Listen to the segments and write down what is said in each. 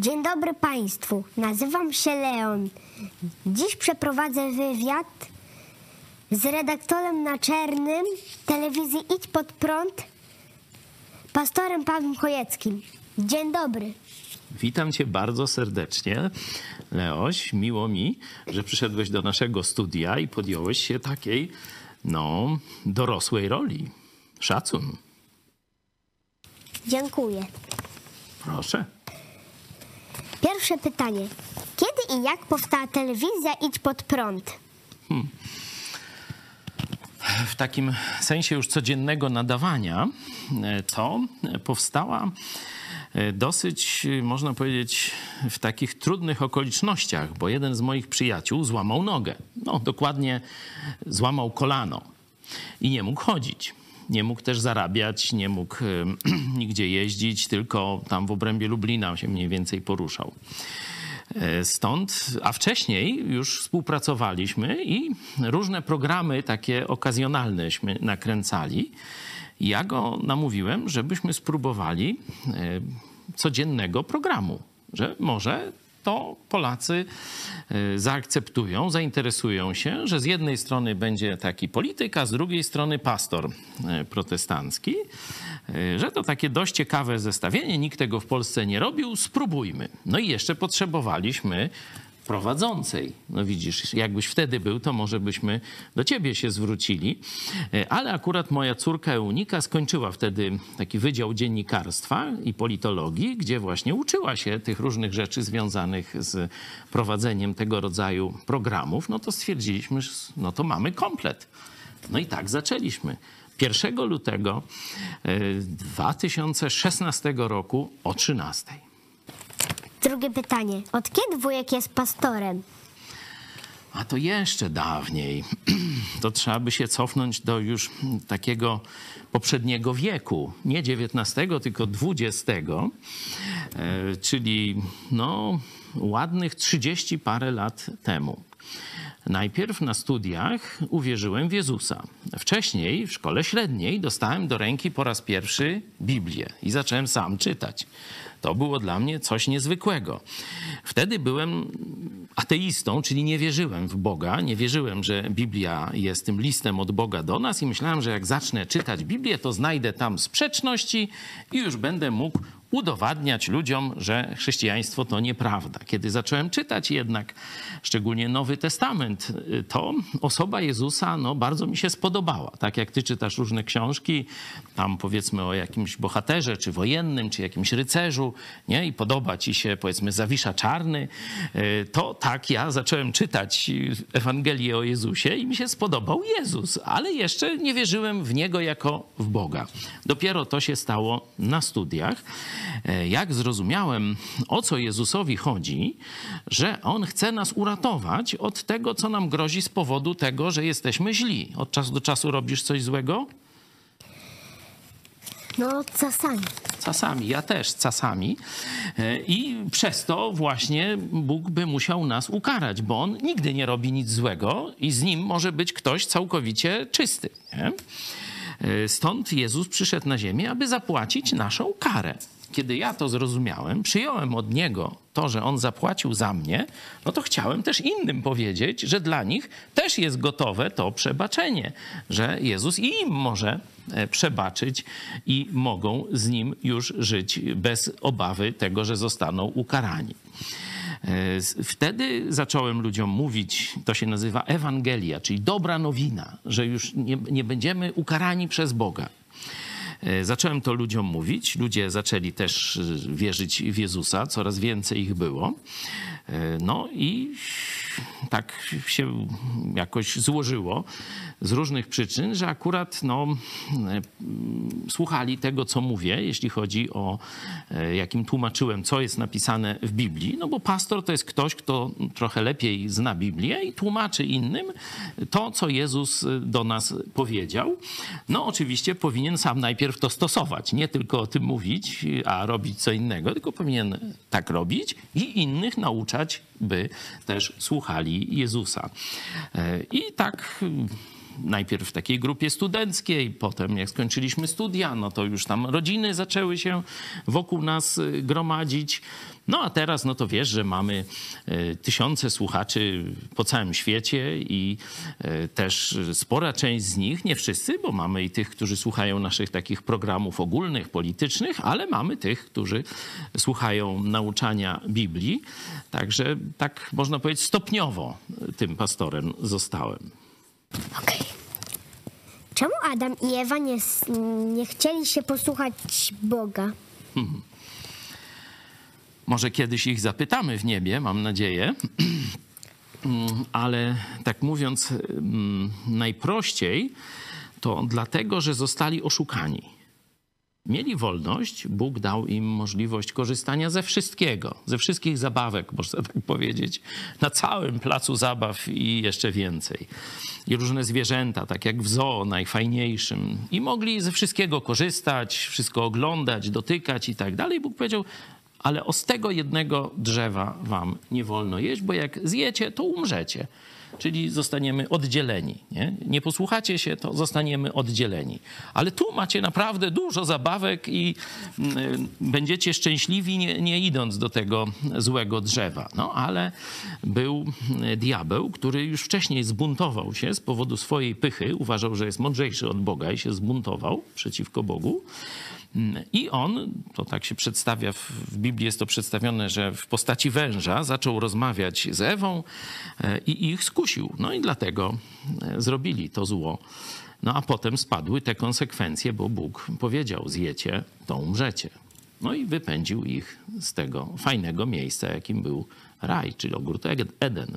Dzień dobry Państwu, nazywam się Leon. Dziś przeprowadzę wywiad z redaktorem naczelnym telewizji Idź Pod Prąd, pastorem Pawłem Chojeckim. Dzień dobry. Witam cię bardzo serdecznie, Leoś. Miło mi, że przyszedłeś do naszego studia i podjąłeś się takiej, no, dorosłej roli. Szacun. Dziękuję. Proszę. Pierwsze pytanie. Kiedy i jak powstała telewizja Idź Pod Prąd? W takim sensie już codziennego nadawania e, to powstała e, dosyć, e, można powiedzieć, w takich trudnych okolicznościach, bo jeden z moich przyjaciół złamał nogę. No, dokładnie złamał kolano i nie mógł chodzić. Nie mógł też zarabiać, nie mógł nigdzie jeździć, tylko tam w obrębie Lublina się mniej więcej poruszał. E, Stąd, a wcześniej już współpracowaliśmy i różne programy takie okazjonalneśmy nakręcali. Ja go namówiłem, żebyśmy spróbowali e, codziennego programu, że może to Polacy e, zaakceptują, zainteresują się, że z jednej strony będzie taki polityk, a z drugiej strony pastor e, protestancki, e, że to takie dość ciekawe zestawienie, nikt tego w Polsce nie robił, spróbujmy. No i jeszcze potrzebowaliśmy prowadzącej. No widzisz, jakbyś wtedy był, to może byśmy do ciebie się zwrócili. E, Ale akurat moja córka Eunika skończyła wtedy taki wydział dziennikarstwa i politologii, gdzie właśnie uczyła się tych różnych rzeczy związanych z prowadzeniem tego rodzaju programów. No to stwierdziliśmy, że no to mamy komplet. No i tak zaczęliśmy. 1 lutego e, 2016 roku o 13. Drugie pytanie. Od kiedy wujek jest pastorem? A to jeszcze dawniej. To trzeba by się cofnąć do już takiego poprzedniego wieku, nie XIX, tylko XX, e, czyli no, ładnych 30 parę lat temu. Najpierw na studiach uwierzyłem w Jezusa. Wcześniej w szkole średniej dostałem do ręki po raz pierwszy Biblię i zacząłem sam czytać. To było dla mnie coś niezwykłego. Wtedy byłem ateistą, czyli nie wierzyłem w Boga, nie wierzyłem, że Biblia jest tym listem od Boga do nas i myślałem, że jak zacznę czytać Biblię, to znajdę tam sprzeczności i już będę mógł udowadniać ludziom, że chrześcijaństwo to nieprawda. Kiedy zacząłem czytać jednak, szczególnie Nowy Testament, to osoba Jezusa no, bardzo mi się spodobała. Tak jak ty czytasz różne książki, tam powiedzmy o jakimś bohaterze, czy wojennym, czy jakimś rycerzu, nie? i podoba ci się powiedzmy Zawisza Czarny, to tak ja zacząłem czytać Ewangelię o Jezusie i mi się spodobał Jezus, ale jeszcze nie wierzyłem w Niego jako w Boga. Dopiero to się stało na studiach. Jak zrozumiałem, o co Jezusowi chodzi, że On chce nas uratować od tego, co nam grozi z powodu tego, że jesteśmy źli. Od czasu do czasu robisz coś złego? No, czasami. Czasami, ja też czasami. E, I przez to właśnie Bóg by musiał nas ukarać, bo On nigdy nie robi nic złego i z Nim może być ktoś całkowicie czysty. Nie? E, Stąd Jezus przyszedł na ziemię, aby zapłacić naszą karę. Kiedy ja to zrozumiałem, przyjąłem od Niego to, że On zapłacił za mnie, no to chciałem też innym powiedzieć, że dla nich też jest gotowe to przebaczenie, że Jezus i im może e, przebaczyć i mogą z Nim już żyć bez obawy tego, że zostaną ukarani. E, Wtedy zacząłem ludziom mówić, to się nazywa Ewangelia, czyli dobra nowina, że już nie, nie będziemy ukarani przez Boga. E, Zacząłem to ludziom mówić. Ludzie zaczęli też e, wierzyć w Jezusa, coraz więcej ich było. E, No i tak się jakoś złożyło z różnych przyczyn, że akurat no, e, słuchali tego, co mówię, jeśli chodzi o e, jakim tłumaczyłem, co jest napisane w Biblii. No bo pastor to jest ktoś, kto trochę lepiej zna Biblię i tłumaczy innym to, co Jezus do nas powiedział. No oczywiście powinien sam najpierw to stosować, nie tylko o tym mówić, a robić co innego, tylko powinien tak robić i innych nauczać, by też słuchali Jezusa. E, I tak najpierw w takiej grupie studenckiej, potem jak skończyliśmy studia, no to już tam rodziny zaczęły się wokół nas y, gromadzić. No a teraz, no to wiesz, że mamy y, tysiące słuchaczy po całym świecie i y, też spora część z nich, nie wszyscy, bo mamy i tych, którzy słuchają naszych takich programów ogólnych, politycznych, ale mamy tych, którzy słuchają nauczania Biblii. Także tak można powiedzieć stopniowo tym pastorem zostałem. Okej. Czemu Adam i Ewa nie, nie chcieli się posłuchać Boga? Może kiedyś ich zapytamy w niebie, mam nadzieję. Ale tak mówiąc mm, najprościej, to dlatego, że zostali oszukani. Mieli wolność, Bóg dał im możliwość korzystania ze wszystkiego, ze wszystkich zabawek, można tak powiedzieć, na całym placu zabaw i jeszcze więcej. I różne zwierzęta, tak jak w zoo, najfajniejszym. I mogli ze wszystkiego korzystać, wszystko oglądać, dotykać i tak dalej. Bóg powiedział, ale o z tego jednego drzewa wam nie wolno jeść, bo jak zjecie, to umrzecie. Czyli zostaniemy oddzieleni. Nie? nie posłuchacie się, to zostaniemy oddzieleni. Ale tu macie naprawdę dużo zabawek i mm, będziecie szczęśliwi, nie, nie idąc do tego złego drzewa. No ale był mm, diabeł, który już wcześniej zbuntował się z powodu swojej pychy, uważał, że jest mądrzejszy od Boga i się zbuntował przeciwko Bogu. I on, to tak się przedstawia, w w Biblii jest to przedstawione, że w postaci węża zaczął rozmawiać z Ewą e, i ich skusił. No i dlatego e, zrobili to zło. No a potem spadły te konsekwencje, bo Bóg powiedział: zjecie, to umrzecie. No i wypędził ich z tego fajnego miejsca, jakim był raj, czyli ogród Eden.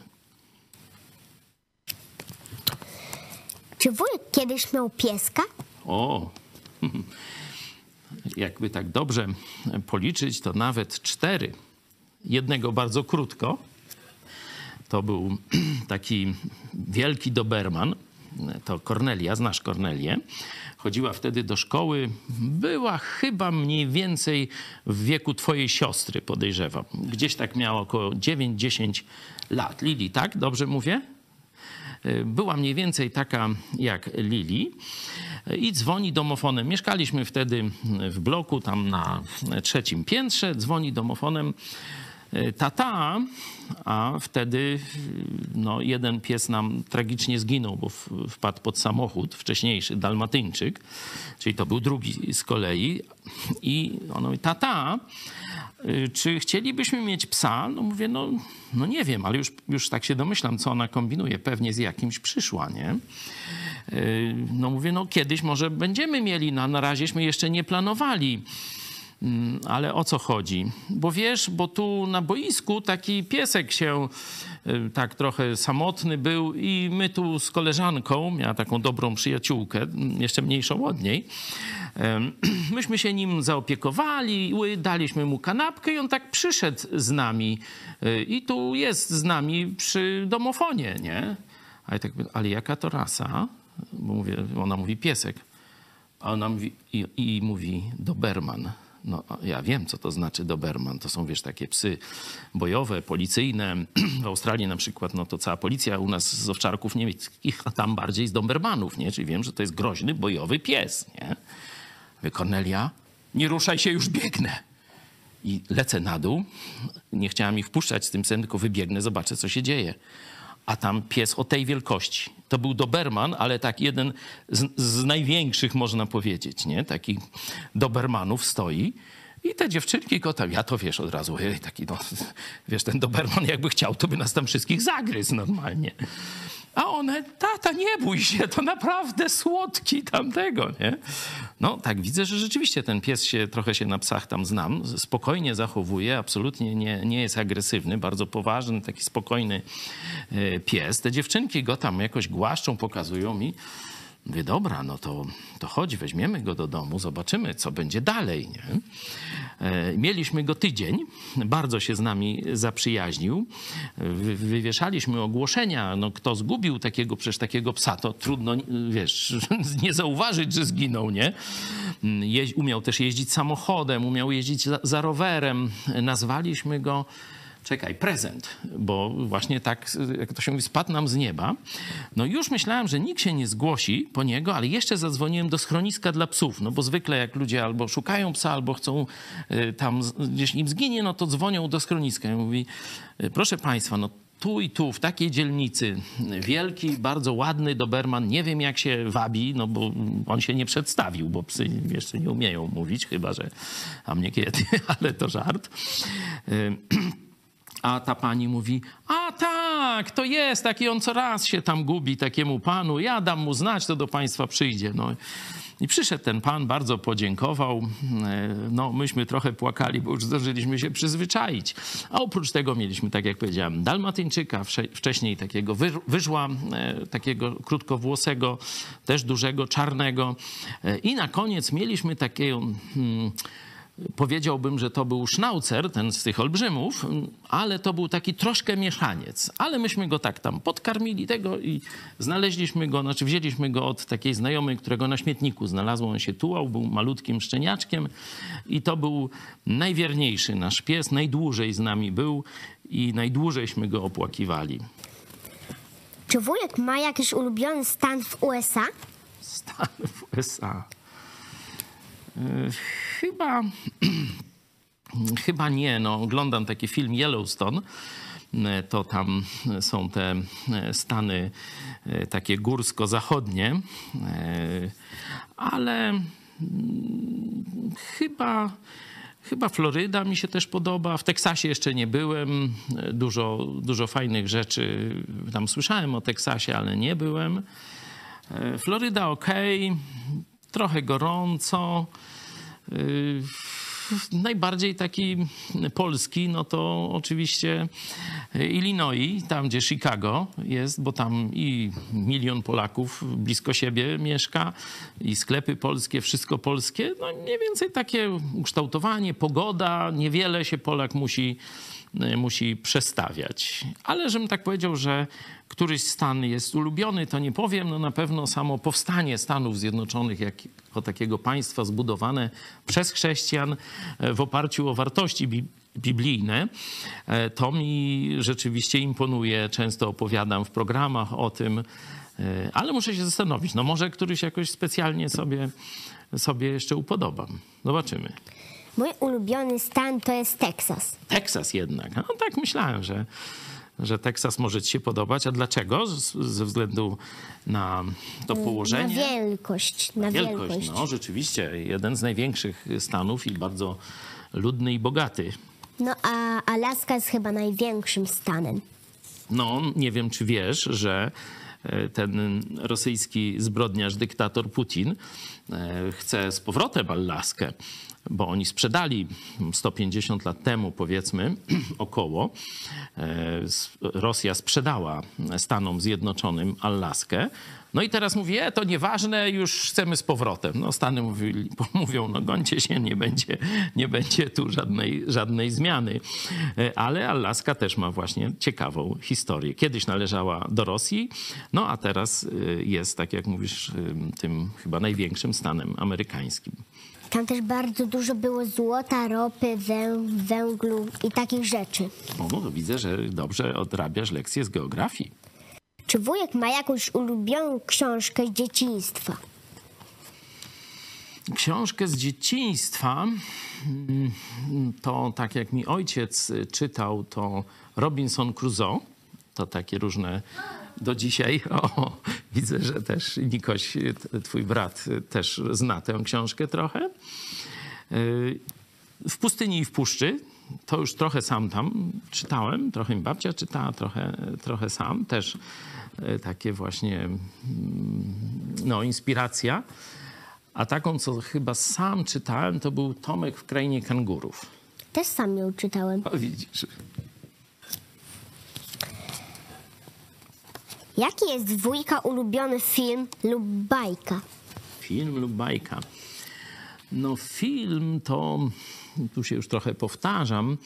Czy wujek kiedyś miał pieska? O, jakby tak dobrze policzyć, to nawet cztery. Jednego bardzo krótko. To był taki wielki Doberman. To Kornelia, znasz Kornelię. Chodziła wtedy do szkoły. Była chyba mniej więcej w wieku twojej siostry, podejrzewam. Gdzieś tak miała około 9-10 lat. Lili, tak? Dobrze mówię? Była mniej więcej taka jak Lili i dzwoni domofonem. Mieszkaliśmy wtedy w bloku tam na trzecim piętrze. Dzwoni domofonem tata, a wtedy no, jeden pies nam tragicznie zginął, bo wpadł pod samochód, wcześniejszy dalmatyńczyk, czyli to był drugi z kolei. I on mówi, tata, y, czy chcielibyśmy mieć psa? No mówię, no, no nie wiem, ale już, już tak się domyślam, co ona kombinuje. Pewnie z jakimś przyszła, nie? Y, No mówię, no kiedyś może będziemy mieli, no, na raźeśmy jeszcze nie planowali. Mm, Ale o co chodzi? Bo wiesz, bo tu na boisku taki piesek się y, tak trochę samotny był i my tu z koleżanką, miała taką dobrą przyjaciółkę, mm, jeszcze mniejszą od niej, myśmy się nim zaopiekowali, daliśmy mu kanapkę i on tak przyszedł z nami y, i tu jest z nami przy domofonie, nie? A ja tak, ale jaka to rasa? Bo mówię, ona mówi piesek. A ona mówi, i, i mówi Doberman. No, ja wiem, co to znaczy Doberman. To są, wiesz, takie psy bojowe, policyjne. W Australii na przykład, no to cała policja u nas z owczarków niemieckich, a tam bardziej z Dobermanów, nie? Czyli wiem, że to jest groźny, bojowy pies, nie? Mówię, Kornelia, nie ruszaj się, już biegnę. I lecę na dół. Nie chciałam ich wpuszczać z tym psem, tylko wybiegnę, zobaczę, co się dzieje. A tam pies o tej wielkości. To był Doberman, ale tak jeden z, z największych, można powiedzieć, nie? Takich Dobermanów stoi. I te dziewczynki go tam, ja to wiesz od razu, taki, no, wiesz, ten Doberman jakby chciał, to by nas tam wszystkich zagryzł normalnie. A one, tata, nie bój się, to naprawdę słodki tamtego, nie? No tak, widzę, że rzeczywiście ten pies się, trochę się na psach tam znam, spokojnie zachowuje, absolutnie nie, nie jest agresywny, bardzo poważny, taki spokojny e, pies. Te dziewczynki go tam jakoś głaszczą, pokazują mi. Mówię, dobra, no to, to chodź, weźmiemy go do domu, zobaczymy, co będzie dalej. Nie? E, Mieliśmy go tydzień, bardzo się z nami zaprzyjaźnił. Wy- Wywieszaliśmy ogłoszenia, no kto zgubił takiego, przecież takiego psa, to trudno, wiesz, nie zauważyć, że zginął, nie? Jeź, umiał też jeździć samochodem, umiał jeździć za, za rowerem. Nazwaliśmy go czekaj, prezent, bo właśnie tak, jak to się mówi, spadł nam z nieba. No już myślałem, że nikt się nie zgłosi po niego, ale jeszcze zadzwoniłem do schroniska dla psów, no bo zwykle jak ludzie albo szukają psa, albo chcą y, tam, gdzieś im zginie, no to dzwonią do schroniska i mówi, y, proszę państwa, no tu i tu, w takiej dzielnicy, wielki, bardzo ładny Doberman, nie wiem jak się wabi, no bo on się nie przedstawił, bo psy jeszcze nie umieją mówić, chyba że a mnie kiedy, ale to żart. A ta pani mówi, a tak, to jest taki, on co raz się tam gubi takiemu panu, ja dam mu znać, to do państwa przyjdzie. No. I przyszedł ten pan, bardzo podziękował. E, no, myśmy trochę płakali, bo już zdążyliśmy się przyzwyczaić. A oprócz tego mieliśmy, tak jak powiedziałem, dalmatyńczyka, wcześniej takiego wyżła, e, takiego krótkowłosego, też dużego, czarnego. E, I na koniec mieliśmy takiego... Hmm, Powiedziałbym, że to był sznaucer, ten z tych olbrzymów, ale to był taki troszkę mieszaniec. Ale myśmy go tak tam podkarmili tego i znaleźliśmy go, znaczy wzięliśmy go od takiej znajomej, którego na śmietniku znalazło. On się tułał, był malutkim szczeniaczkiem i to był najwierniejszy nasz pies, najdłużej z nami był i najdłużejśmy go opłakiwali. Czy wujek ma jakiś ulubiony stan w USA? Stan w USA. Chyba, chyba nie. No, oglądam taki film Yellowstone. To tam są te stany e, takie górsko-zachodnie, ale mm, chyba, chyba Floryda mi się też podoba. W Teksasie jeszcze nie byłem. Dużo, dużo fajnych rzeczy tam słyszałem o Teksasie, ale nie byłem. Floryda ok, trochę gorąco. Y, najbardziej taki polski, no to oczywiście Illinois, tam gdzie Chicago jest, bo tam i milion Polaków blisko siebie mieszka, i sklepy polskie, wszystko polskie. No mniej więcej takie ukształtowanie, pogoda, niewiele się Polak musi musi przestawiać. Ale żebym tak powiedział, że któryś stan jest ulubiony, to nie powiem. No na pewno samo powstanie Stanów Zjednoczonych jako takiego państwa zbudowane przez chrześcijan e, w oparciu o wartości biblijne, e, to mi rzeczywiście imponuje. Często opowiadam w programach o tym, e, ale muszę się zastanowić. No może któryś jakoś specjalnie sobie, sobie jeszcze upodobam. Zobaczymy. Mój ulubiony stan to jest Teksas. Teksas jednak. No tak myślałem, że, że Teksas może ci się podobać. A dlaczego? ze względu na to położenie? Na wielkość. Na wielkość. wielkość. No rzeczywiście. Jeden z największych stanów i bardzo ludny i bogaty. No a Alaska jest chyba największym stanem. No, nie wiem, czy wiesz, że e, ten rosyjski zbrodniarz, dyktator Putin e, chce z powrotem Alaskę bo oni sprzedali 150 lat temu, powiedzmy, około, e, Rosja sprzedała Stanom Zjednoczonym Alaskę. No i teraz mówi, e, to nieważne, już chcemy z powrotem. No Stany mówili, mówią, no gońcie się, nie będzie, nie będzie tu żadnej, żadnej zmiany. E, ale Alaska też ma właśnie ciekawą historię. Kiedyś należała do Rosji, no a teraz e, jest, tak jak mówisz, tym chyba największym stanem amerykańskim. Tam też bardzo dużo było złota, ropy, węglu i takich rzeczy. O, widzę, że dobrze odrabiasz lekcje z geografii. Czy wujek ma jakąś ulubioną książkę z dzieciństwa? Książkę z dzieciństwa mm, to tak jak mi ojciec czytał, to Robinson Crusoe. To takie różne do dzisiaj. O, widzę, że też Nikoś, twój brat, też zna tę książkę trochę. Y, w pustyni i w puszczy. To już trochę sam tam czytałem, trochę mi babcia czytała, trochę, trochę sam. Też y, takie właśnie mm, no, inspiracja. A taką, co chyba sam czytałem, to był Tomek w krainie kangurów. Też sam ją czytałem. O, widzisz. Jaki jest dwójka ulubiony film lub bajka? Film lub bajka. No film to, tu się już trochę powtarzam,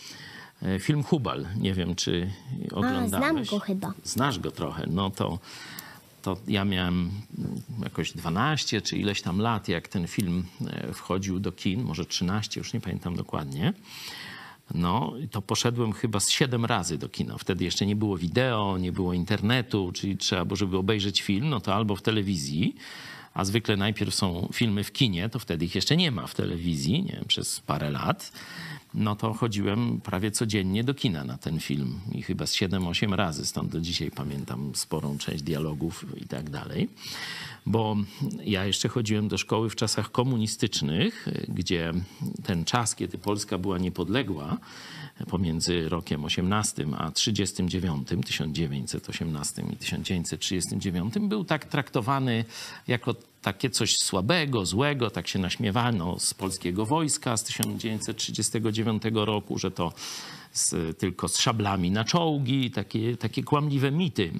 e, film Hubal. Nie wiem, czy oglądałeś. A, znam go chyba. Znasz go trochę. No to, to ja miałem jakoś 12 czy ileś tam lat, jak ten film e, wchodził do kin, może 13, już nie pamiętam dokładnie. No to poszedłem chyba z siedem razy do kina. Wtedy jeszcze nie było wideo, nie było internetu, czyli trzeba było, żeby obejrzeć film, no to albo w telewizji, a zwykle najpierw są filmy w kinie, to wtedy ich jeszcze nie ma w telewizji, nie wiem, przez parę lat no to chodziłem prawie codziennie do kina na ten film i chyba z 7-8 razy, stąd do dzisiaj pamiętam sporą część dialogów i tak dalej. Bo ja jeszcze chodziłem do szkoły w czasach komunistycznych, gdzie ten czas, kiedy Polska była niepodległa, pomiędzy rokiem 18 a 39, 1918 i 1939, był tak traktowany jako takie coś słabego, złego, tak się naśmiewano z polskiego wojska z 1939 roku, że to z, tylko z szablami na czołgi, takie, takie kłamliwe mity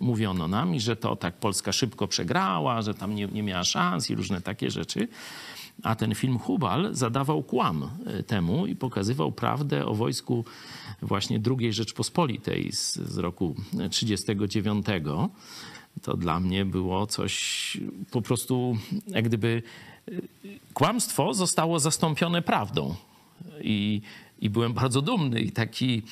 mówiono nam i że to tak Polska szybko przegrała, że tam nie, nie miała szans i różne takie rzeczy. A ten film Hubal zadawał kłam y, temu i pokazywał prawdę o wojsku właśnie II Rzeczpospolitej z, z roku 1939 to dla mnie było coś po prostu, jak gdyby y, kłamstwo zostało zastąpione prawdą. I, i byłem bardzo dumny i taki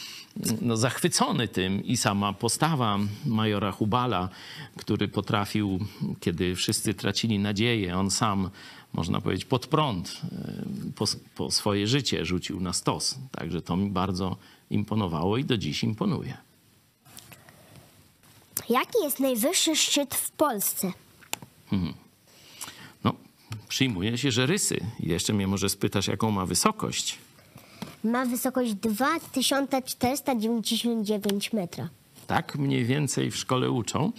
no, zachwycony tym. I sama postawa majora Hubala, który potrafił, kiedy wszyscy tracili nadzieję, on sam, można powiedzieć, pod prąd y, po, po swoje życie rzucił na stos. Także to mi bardzo imponowało i do dziś imponuje. Jaki jest najwyższy szczyt w Polsce? Hmm. No, przyjmuje się, że rysy. Jeszcze mnie może spytasz, jaką ma wysokość. Ma wysokość 2499 metra. Tak mniej więcej w szkole uczą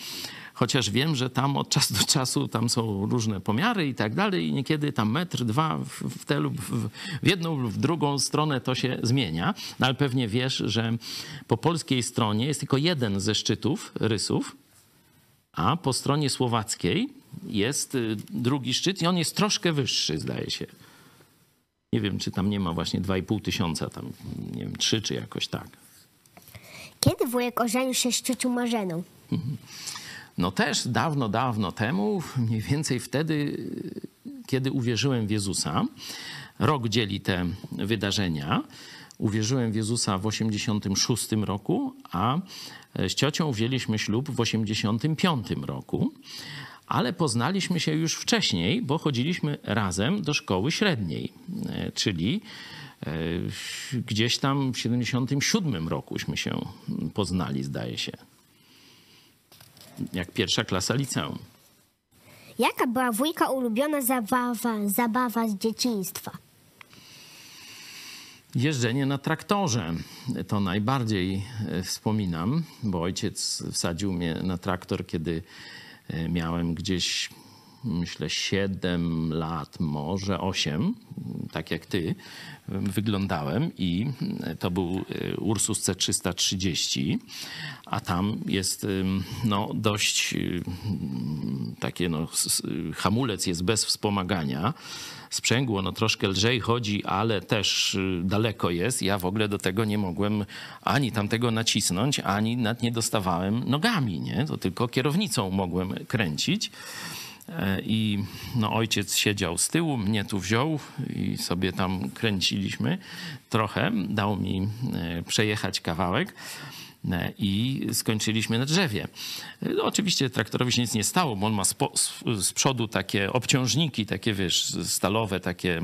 chociaż wiem, że tam od czasu do czasu tam są różne pomiary i tak dalej i niekiedy tam metr, dwa w tę lub w, w jedną lub w drugą stronę to się zmienia, no ale pewnie wiesz, że po polskiej stronie jest tylko jeden ze szczytów rysów, a po stronie słowackiej jest y, drugi szczyt i on jest troszkę wyższy, zdaje się. Nie wiem, czy tam nie ma właśnie 2,5 tysiąca, tam nie wiem, 3 czy jakoś tak. Kiedy wujek ożenił się z szczytu Marzeną? No też dawno, dawno temu, mniej więcej wtedy, kiedy uwierzyłem w Jezusa, rok dzieli te wydarzenia. Uwierzyłem w Jezusa w 86 roku, a z ciocią wzięliśmy ślub w 85 roku. Ale poznaliśmy się już wcześniej, bo chodziliśmy razem do szkoły średniej, czyli e, gdzieś tam w 77 rokuśmy się poznali, zdaje się jak pierwsza klasa liceum. Jaka była wujka ulubiona zabawa, zabawa z dzieciństwa? Jeżdżenie na traktorze. To najbardziej e, wspominam, bo ojciec wsadził mnie na traktor, kiedy e, miałem gdzieś myślę, 7 lat, może 8, tak jak ty, wyglądałem i to był e, Ursus C330, a tam jest no, dość takie, no, hamulec jest bez wspomagania, sprzęgło no troszkę lżej chodzi, ale też daleko jest. Ja w ogóle do tego nie mogłem ani tamtego nacisnąć, ani nad nie dostawałem nogami, nie? To tylko kierownicą mogłem kręcić. I no, ojciec siedział z tyłu, mnie tu wziął i sobie tam kręciliśmy trochę. Dał mi e, przejechać kawałek. E, i skończyliśmy na drzewie. No, oczywiście traktorowi się nic nie stało, bo on ma spo, z przodu takie obciążniki, takie wiesz, stalowe, takie,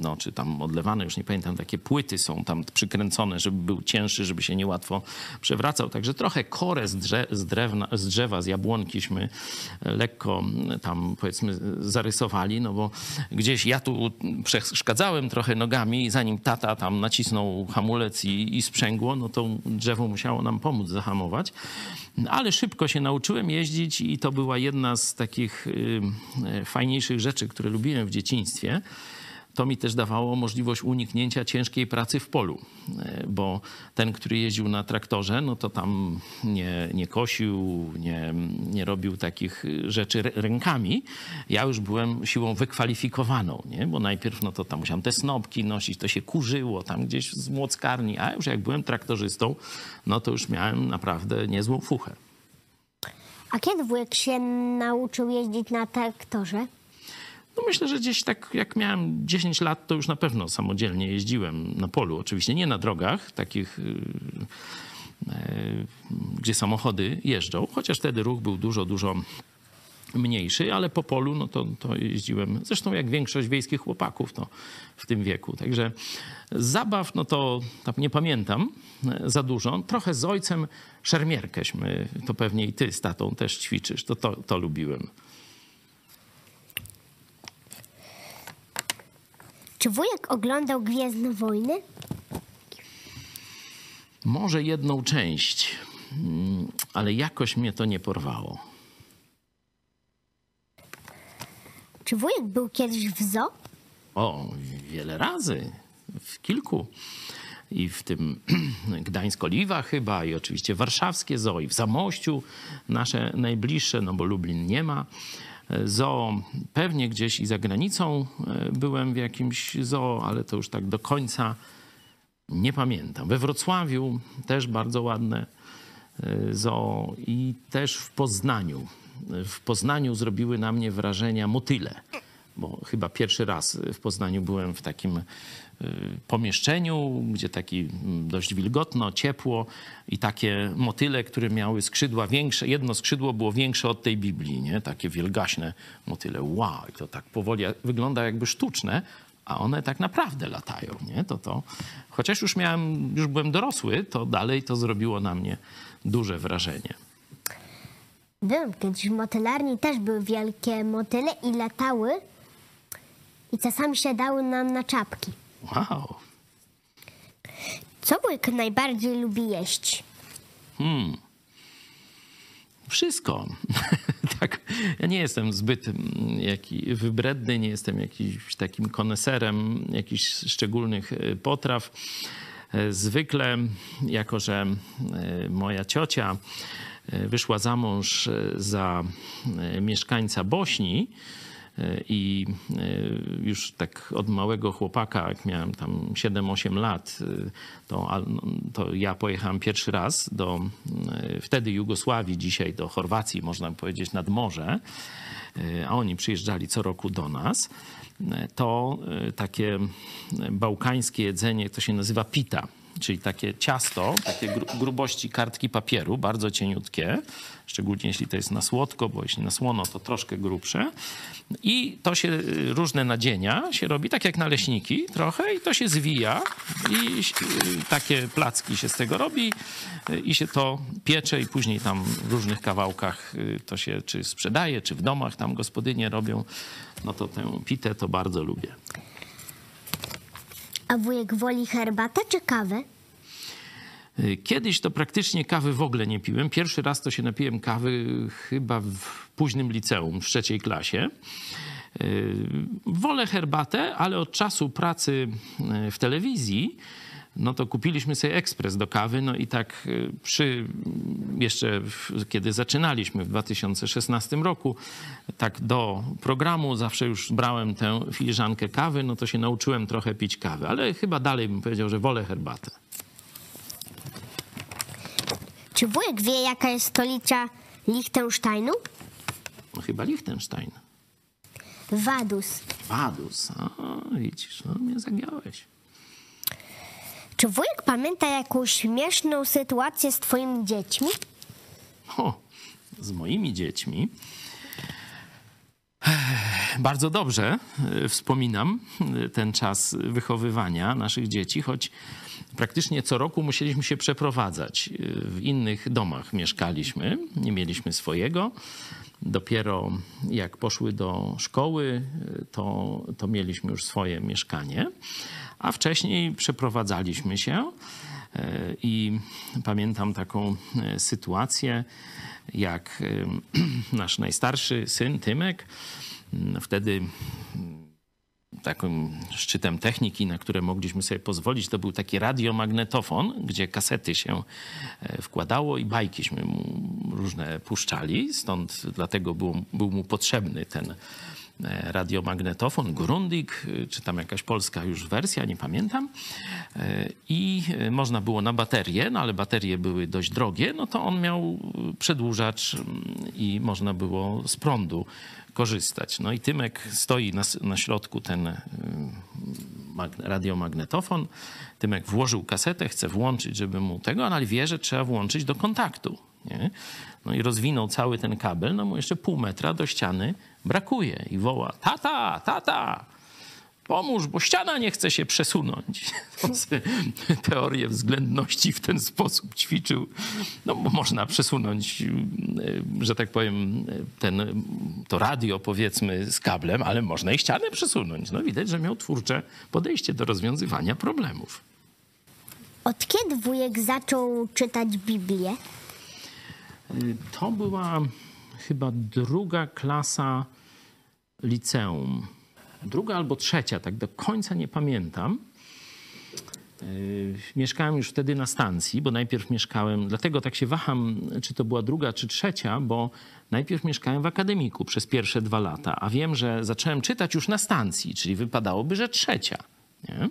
no czy tam odlewane, już nie pamiętam, takie płyty są tam przykręcone, żeby był cięższy, żeby się niełatwo przewracał. Także trochę korę z, drze, z, drewna, z drzewa, z jabłonkiśmy lekko tam powiedzmy zarysowali, no bo gdzieś ja tu przeszkadzałem trochę nogami, zanim tata tam nacisnął hamulec i, i sprzęgło, no to drzewo musiało nam pomóc zahamować. Ale szybko się nauczyłem jeździć i to była jedna z takich y, y, fajniejszych rzeczy, które lubiłem w dzieciństwie to mi też dawało możliwość uniknięcia ciężkiej pracy w polu, e, bo ten, który jeździł na traktorze, no to tam nie, nie kosił, nie, nie robił takich rzeczy rękami. Ja już byłem siłą wykwalifikowaną, nie? bo najpierw no to tam musiałem te snopki nosić, to się kurzyło tam gdzieś z młockarni, a już jak byłem traktorzystą, no to już miałem naprawdę niezłą fuchę. A kiedy wujek się nauczył jeździć na traktorze? No myślę, że gdzieś tak jak miałem 10 lat, to już na pewno samodzielnie jeździłem na polu. Oczywiście nie na drogach takich, y, y, gdzie samochody jeżdżą, chociaż wtedy ruch był dużo, dużo mniejszy, ale po polu no to, to jeździłem, zresztą jak większość wiejskich chłopaków to w tym wieku. Także zabaw, no to tak nie pamiętam e, za dużo. Trochę z ojcem szermierkęśmy, to pewnie i ty z tatą też ćwiczysz, to, to, to lubiłem. Czy wujek oglądał Gwiezdne Wojny? Może jedną część, mm, ale jakoś mnie to nie porwało. Czy wujek był kiedyś w zoo? O, wiele razy, w kilku. I w tym Gdańsk-Oliwa chyba, i oczywiście warszawskie zoo, i w Zamościu nasze najbliższe, no bo Lublin nie ma zoo. Pewnie gdzieś i za granicą e, byłem w jakimś zoo, ale to już tak do końca nie pamiętam. We Wrocławiu też bardzo ładne e, zoo i też w Poznaniu. W Poznaniu zrobiły na mnie wrażenia motyle, bo chyba pierwszy raz w Poznaniu byłem w takim pomieszczeniu, gdzie taki mm, dość wilgotno, ciepło i takie motyle, które miały skrzydła większe. Jedno skrzydło było większe od tej Biblii, nie? Takie wielgaśne motyle. Wow, i to tak powoli wygląda jakby sztuczne, a one tak naprawdę latają, nie? To to. Chociaż już miałem, już byłem dorosły, to dalej to zrobiło na mnie duże wrażenie. Byłem kiedyś w motylarni, też były wielkie motyle i latały i czasami siadały nam na czapki. Wow. Co wujek najbardziej lubi jeść? Wszystko. tak. Ja nie jestem zbyt mm, jaki, wybredny, nie jestem jakimś takim koneserem jakichś szczególnych e, potraw. E, Zwykle, jako że e, moja ciocia wyszła za mąż za mieszkańca Bośni, I e, już tak od małego chłopaka, jak miałem tam 7-8 lat, e, to, to ja pojechałem pierwszy raz do e, wtedy Jugosławii, dzisiaj do Chorwacji, można powiedzieć, nad morze, a oni przyjeżdżali co roku do nas. To takie bałkańskie jedzenie, to się nazywa pita czyli takie ciasto, takie gru- grubości kartki papieru, bardzo cieniutkie, szczególnie jeśli to jest na słodko, bo jeśli na słono, to troszkę grubsze. I to się, y, różne nadzienia się robi, tak jak naleśniki trochę, i to się zwija i y, takie placki się z tego robi y, i się to piecze i później tam w różnych kawałkach to się czy sprzedaje, czy w domach tam gospodynie robią. No to tę pitę to bardzo lubię. A wujek woli herbatę czy kawę? Y, Kiedyś to praktycznie kawy w ogóle nie piłem. Pierwszy raz to się napiłem kawy chyba w późnym liceum, w trzeciej klasie. Y, Wolę herbatę, ale od czasu pracy y, w telewizji, no to kupiliśmy sobie ekspres do kawy, no i tak y, przy, jeszcze kiedy zaczynaliśmy w 2016 roku, tak do programu zawsze już brałem tę filiżankę kawy, no to się nauczyłem trochę pić kawy, ale chyba dalej bym powiedział, że wolę herbatę. Czy wujek wie, jaka jest stolica Liechtensteinu? No chyba Liechtenstein. Vaduz. Vaduz. A, widzisz, no mnie zagiąłeś. Czy wujek pamięta jakąś śmieszną sytuację z twoimi dziećmi? O, z moimi dziećmi. Bardzo dobrze e, wspominam e, ten czas wychowywania naszych dzieci, choć praktycznie co roku musieliśmy się przeprowadzać. E, W innych domach mieszkaliśmy, nie mieliśmy swojego. Dopiero jak poszły do szkoły, to, to mieliśmy już swoje mieszkanie, a wcześniej przeprowadzaliśmy się. E, I pamiętam taką e, sytuację, jak nasz najstarszy syn Tymek, m, wtedy m, takim szczytem techniki, na które mogliśmy sobie pozwolić, to był taki radiomagnetofon, gdzie kasety się e, wkładało i bajkiśmy mu różne puszczali, stąd dlatego był, był mu potrzebny ten radiomagnetofon, Grundig, e, czy tam jakaś polska już wersja, nie pamiętam. E, I można było na baterię, no ale baterie były dość drogie, no to on miał przedłużacz i można było z prądu korzystać. No i Tymek stoi na, na środku ten radiomagnetofon. Tymek włożył kasetę, chce włączyć, żeby mu tego, ale wie, że trzeba włączyć do kontaktu. Nie? No i rozwinął cały ten kabel, no mu jeszcze pół metra do ściany brakuje i woła: Tata, tata! Pomóż, bo ściana nie chce się przesunąć. Teorię względności w ten sposób ćwiczył. No, bo można przesunąć, że tak powiem, ten, to radio powiedzmy z kablem, ale można i ścianę przesunąć. No widać, że miał twórcze podejście do rozwiązywania problemów. Od kiedy wujek zaczął czytać Biblię? To była chyba druga klasa liceum. Druga albo trzecia, tak do końca nie pamiętam. Yy, mieszkałem już wtedy na stacji, bo najpierw mieszkałem, dlatego tak się waham, czy to była druga, czy trzecia, bo najpierw mieszkałem w akademiku przez pierwsze dwa lata, a wiem, że zacząłem czytać już na stacji, czyli wypadałoby, że trzecia. Nie?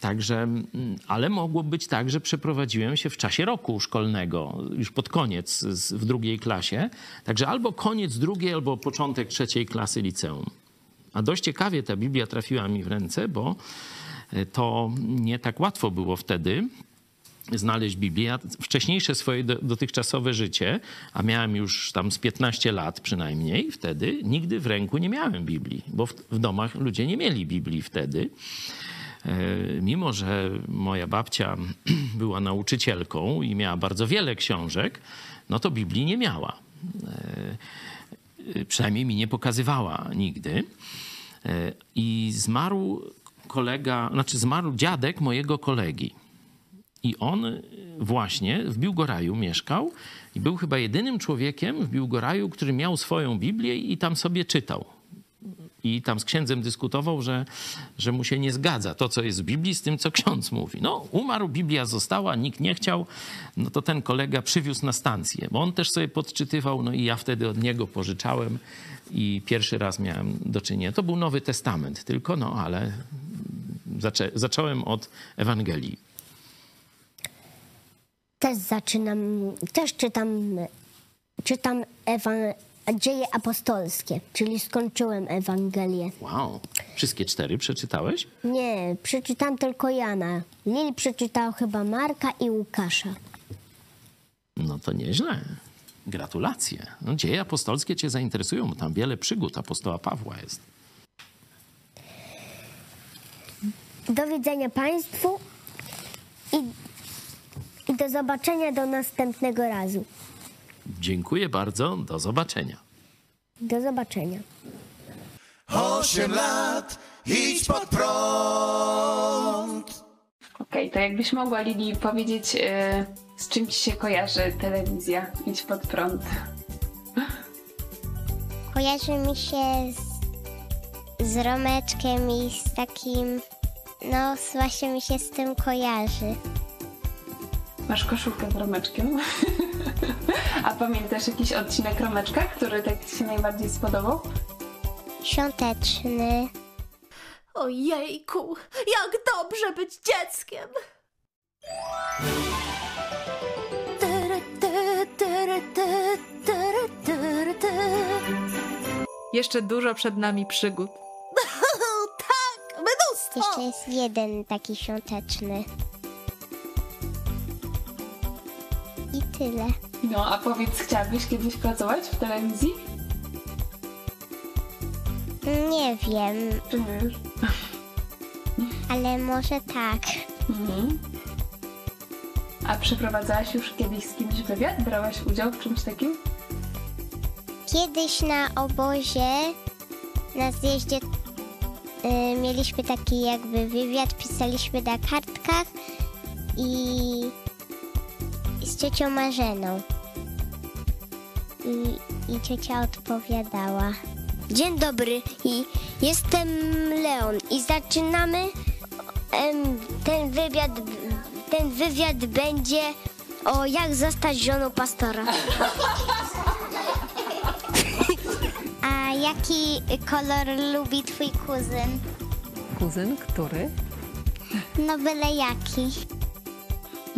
Także, mm, ale mogło być tak, że przeprowadziłem się w czasie roku szkolnego, już pod koniec w drugiej klasie. Także albo koniec drugiej, albo początek trzeciej klasy liceum. A dość ciekawie ta Biblia trafiła mi w ręce, bo e, to nie tak łatwo było wtedy znaleźć Biblię. Ja wcześniejsze swoje dotychczasowe życie, a miałem już tam z 15 lat przynajmniej wtedy, nigdy w ręku nie miałem Biblii, bo w, w domach ludzie nie mieli Biblii wtedy. E, mimo że moja babcia była nauczycielką i miała bardzo wiele książek, no to Biblii nie miała. E, przynajmniej mi nie pokazywała nigdy. E, I zmarł kolega, znaczy zmarł dziadek mojego kolegi. I on właśnie w Biłgoraju mieszkał i był chyba jedynym człowiekiem w Biłgoraju, który miał swoją Biblię i tam sobie czytał i tam z księdzem dyskutował, że, że mu się nie zgadza to, co jest w Biblii, z tym, co ksiądz mówi. No, umarł, Biblia została, nikt nie chciał, no to ten kolega przywiózł na stację, bo on też sobie podczytywał, no i ja wtedy od niego pożyczałem i pierwszy raz miałem do czynienia. To był Nowy Testament tylko, no ale zaczę zacząłem od Ewangelii. Też zaczynam, też czytam, czytam Ewangelię dzieje apostolskie, czyli skończyłem Ewangelię. Wow. Wszystkie cztery przeczytałeś? Nie, przeczytałem tylko Jana. Lili przeczytał chyba Marka i Łukasza. No to nieźle. Gratulacje. No, dzieje apostolskie cię zainteresują, bo tam wiele przygód apostoła Pawła jest. Do widzenia Państwu i, i do zobaczenia do następnego razu. Dziękuję bardzo. Do zobaczenia. Do zobaczenia. Osiem lat, idź pod prąd. Okej, okay, to jakbyś mogła Lili powiedzieć, yy, z czym ci się kojarzy telewizja Idź pod prąd? Kojarzy mi się z, z Romeczkiem i z takim, no właśnie mi się z tym kojarzy. Masz koszulkę z Romeczkiem? A pamiętasz jakiś odcinek Romeczka, który tak ci się najbardziej spodobał? Świąteczny. Ojejku, jak dobrze być dzieckiem! Jeszcze dużo przed nami przygód. tak, mnóstwo! Jeszcze jest jeden taki świąteczny. I tyle. No, a powiedz, chciałabyś kiedyś pracować w telewizji? Nie wiem, Czy nie wiesz? ale może tak. Mhm. A przeprowadzałaś już kiedyś z kimś wywiad? Brałaś udział w czymś takim? Kiedyś na obozie, na zjeździe y, mieliśmy taki jakby wywiad, pisaliśmy na kartkach i ciocią Marzeną. I, I ciocia odpowiadała. Dzień dobry, i jestem Leon i zaczynamy em, ten wywiad. Ten wywiad będzie o jak zostać żoną pastora. A jaki kolor lubi twój kuzyn? Kuzyn, który? No byle jaki.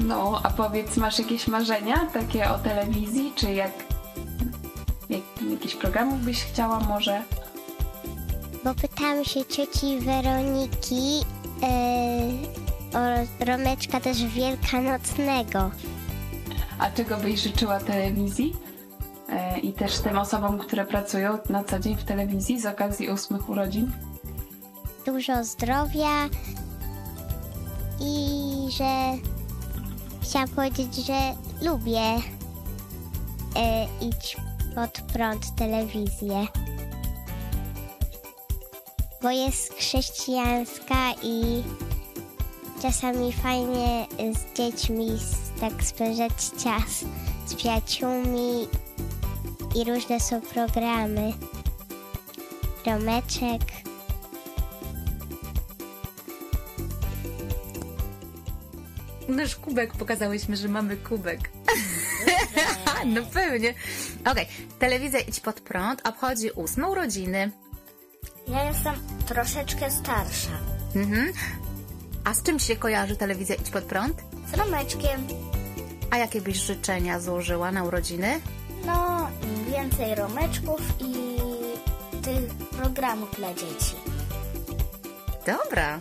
No, a powiedz, masz jakieś marzenia takie o telewizji, czy jak, jak jakiś programów byś chciała może? Bo pytałam się cioci Weroniki yy, o romeczka też wielkanocnego. A czego byś życzyła telewizji? E, I też tym osobom, które pracują na co dzień w telewizji z okazji ósmych urodzin? Dużo zdrowia i że chciałam powiedzieć, że lubię yy, iść pod prąd telewizję. Bo jest chrześcijańska i czasami fajnie z dziećmi tak spędzać czas z przyjaciółmi i różne są programy. Romeczek. Nasz kubek, pokazałyśmy, że mamy kubek. no pewnie. Okej, telewizja Idź Pod Prąd obchodzi ósme urodziny. Ja jestem troszeczkę starsza. Mhm. A z czym się kojarzy telewizja Idź Pod Prąd? Z Romeczkiem. A jakie byś życzenia złożyła na urodziny? No, więcej romeczków i tych programów dla dzieci. Dobra,